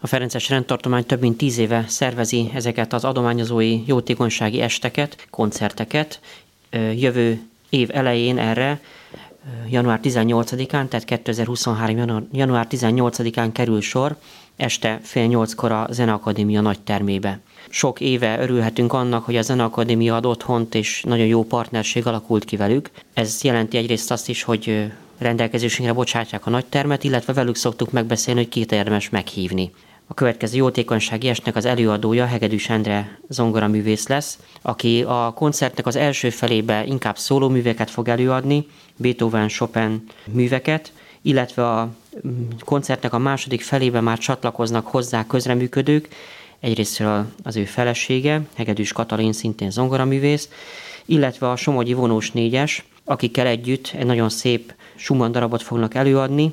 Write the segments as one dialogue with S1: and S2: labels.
S1: A Ferences rendtartomány több mint tíz éve szervezi ezeket az adományozói jótékonysági esteket, koncerteket. Jövő év elején erre január 18-án, tehát 2023. január 18-án kerül sor, este fél nyolckor a Zeneakadémia nagy termébe. Sok éve örülhetünk annak, hogy a Zeneakadémia ad otthont, és nagyon jó partnerség alakult ki velük. Ez jelenti egyrészt azt is, hogy rendelkezésünkre bocsátják a nagy termet, illetve velük szoktuk megbeszélni, hogy két érdemes meghívni. A következő jótékonysági esnek az előadója Hegedűs Endre zongoraművész lesz, aki a koncertnek az első felébe inkább szólóműveket fog előadni, Beethoven, Chopin műveket, illetve a mm, koncertnek a második felébe már csatlakoznak hozzá közreműködők, egyrészt az ő felesége, Hegedűs Katalin, szintén zongoraművész, illetve a Somogyi vonós négyes, akikkel együtt egy nagyon szép Schumann darabot fognak előadni,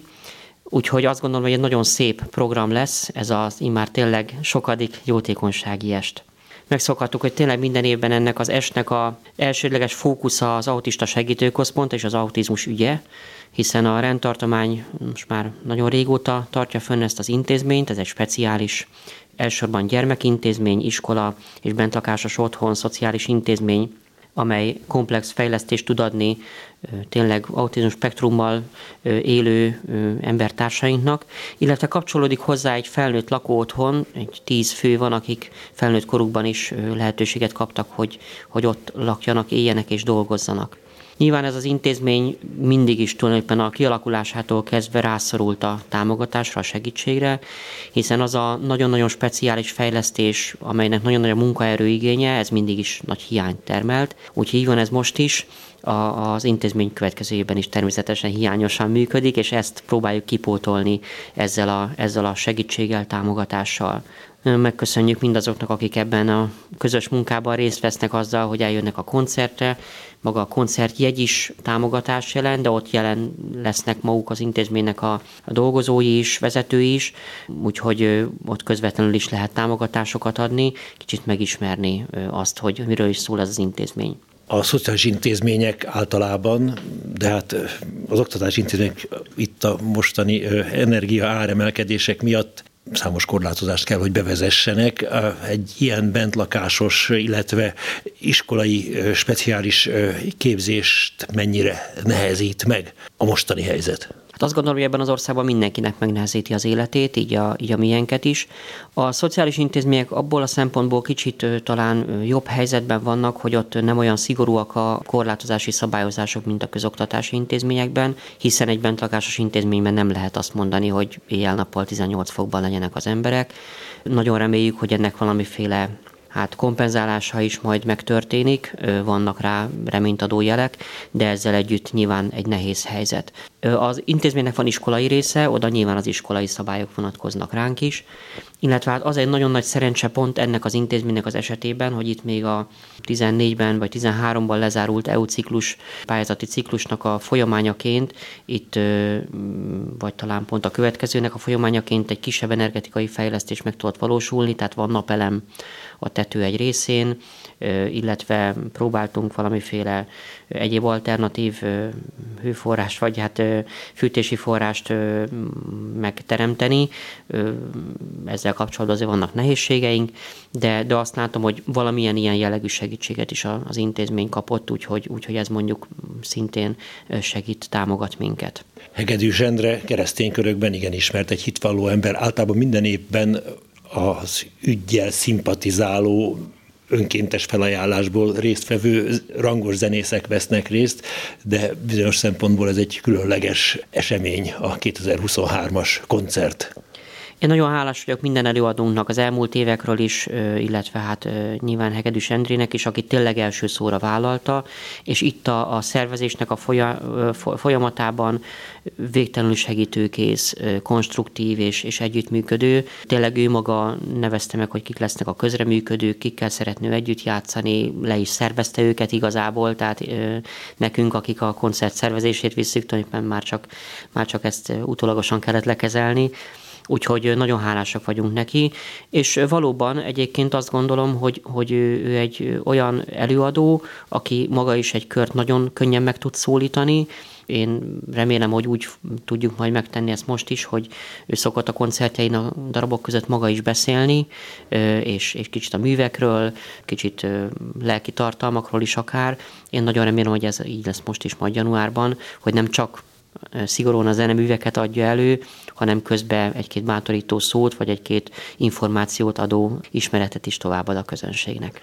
S1: úgyhogy azt gondolom, hogy egy nagyon szép program lesz ez az immár tényleg sokadik jótékonysági est. Megszokhattuk, hogy tényleg minden évben ennek az esnek a elsődleges fókusza az autista segítőközpont és az autizmus ügye, hiszen a rendtartomány most már nagyon régóta tartja fönn ezt az intézményt, ez egy speciális elsősorban gyermekintézmény, iskola és bentlakásos otthon, szociális intézmény, amely komplex fejlesztést tud adni tényleg autizmus spektrummal élő embertársainknak, illetve kapcsolódik hozzá egy felnőtt lakóotthon, egy tíz fő van, akik felnőtt korukban is lehetőséget kaptak, hogy, hogy ott lakjanak, éljenek és dolgozzanak. Nyilván ez az intézmény mindig is tulajdonképpen a kialakulásától kezdve rászorult a támogatásra, a segítségre, hiszen az a nagyon-nagyon speciális fejlesztés, amelynek nagyon nagy a munkaerő igénye, ez mindig is nagy hiányt termelt. Úgyhogy így van ez most is, a, az intézmény következőjében is természetesen hiányosan működik, és ezt próbáljuk kipótolni ezzel a, ezzel a segítséggel, támogatással. Megköszönjük mindazoknak, akik ebben a közös munkában részt vesznek azzal, hogy eljönnek a koncertre. Maga a koncertjegy is támogatás jelent, de ott jelen lesznek maguk az intézménynek a, dolgozói is, vezetői is, úgyhogy ott közvetlenül is lehet támogatásokat adni, kicsit megismerni azt, hogy miről is szól ez az intézmény
S2: a szociális intézmények általában, de hát az oktatási intézmények itt a mostani energia áremelkedések miatt számos korlátozást kell, hogy bevezessenek. Egy ilyen bentlakásos, illetve iskolai speciális képzést mennyire nehezít meg a mostani helyzet?
S1: Hát azt gondolom, hogy ebben az országban mindenkinek megnehezíti az életét, így a, így a miénket is. A szociális intézmények abból a szempontból kicsit talán jobb helyzetben vannak, hogy ott nem olyan szigorúak a korlátozási szabályozások, mint a közoktatási intézményekben, hiszen egy bentlakásos intézményben nem lehet azt mondani, hogy éjjel-nappal 18 fokban legyenek az emberek. Nagyon reméljük, hogy ennek valamiféle hát kompenzálása is majd megtörténik, vannak rá reménytadó jelek, de ezzel együtt nyilván egy nehéz helyzet. Az intézménynek van iskolai része, oda nyilván az iskolai szabályok vonatkoznak ránk is, illetve hát az egy nagyon nagy szerencse pont ennek az intézménynek az esetében, hogy itt még a 14-ben vagy 13-ban lezárult EU ciklus, pályázati ciklusnak a folyamányaként, itt vagy talán pont a következőnek a folyamányaként egy kisebb energetikai fejlesztés meg tudott valósulni, tehát van napelem a tető egy részén, illetve próbáltunk valamiféle egyéb alternatív hőforrást, vagy hát fűtési forrást megteremteni. Ezzel kapcsolatban azért vannak nehézségeink, de, de azt látom, hogy valamilyen ilyen jellegű segítséget is az intézmény kapott, úgyhogy, úgyhogy ez mondjuk szintén segít, támogat minket.
S2: Hegedű Zsendre keresztény körökben igen ismert egy hitvalló ember, általában minden évben az ügyjel szimpatizáló önkéntes felajánlásból résztvevő rangos zenészek vesznek részt, de bizonyos szempontból ez egy különleges esemény a 2023-as koncert.
S1: Én nagyon hálás vagyok minden előadónknak az elmúlt évekről is, illetve hát nyilván Hegedűs Endrének is, aki tényleg első szóra vállalta, és itt a, a szervezésnek a folyamatában végtelenül segítőkész, konstruktív és, és együttműködő. Tényleg ő maga nevezte meg, hogy kik lesznek a közreműködők, kikkel szeretnő együtt játszani, le is szervezte őket igazából, tehát nekünk, akik a koncert szervezését visszük, tulajdonképpen már csak, már csak ezt utólagosan kellett lekezelni úgyhogy nagyon hálásak vagyunk neki, és valóban egyébként azt gondolom, hogy, hogy ő egy olyan előadó, aki maga is egy kört nagyon könnyen meg tud szólítani, én remélem, hogy úgy tudjuk majd megtenni ezt most is, hogy ő szokott a koncertjein a darabok között maga is beszélni, és, és kicsit a művekről, kicsit lelki tartalmakról is akár. Én nagyon remélem, hogy ez így lesz most is majd januárban, hogy nem csak szigorúan a zeneműveket adja elő, hanem közben egy-két bátorító szót, vagy egy-két információt adó ismeretet is továbbad a közönségnek.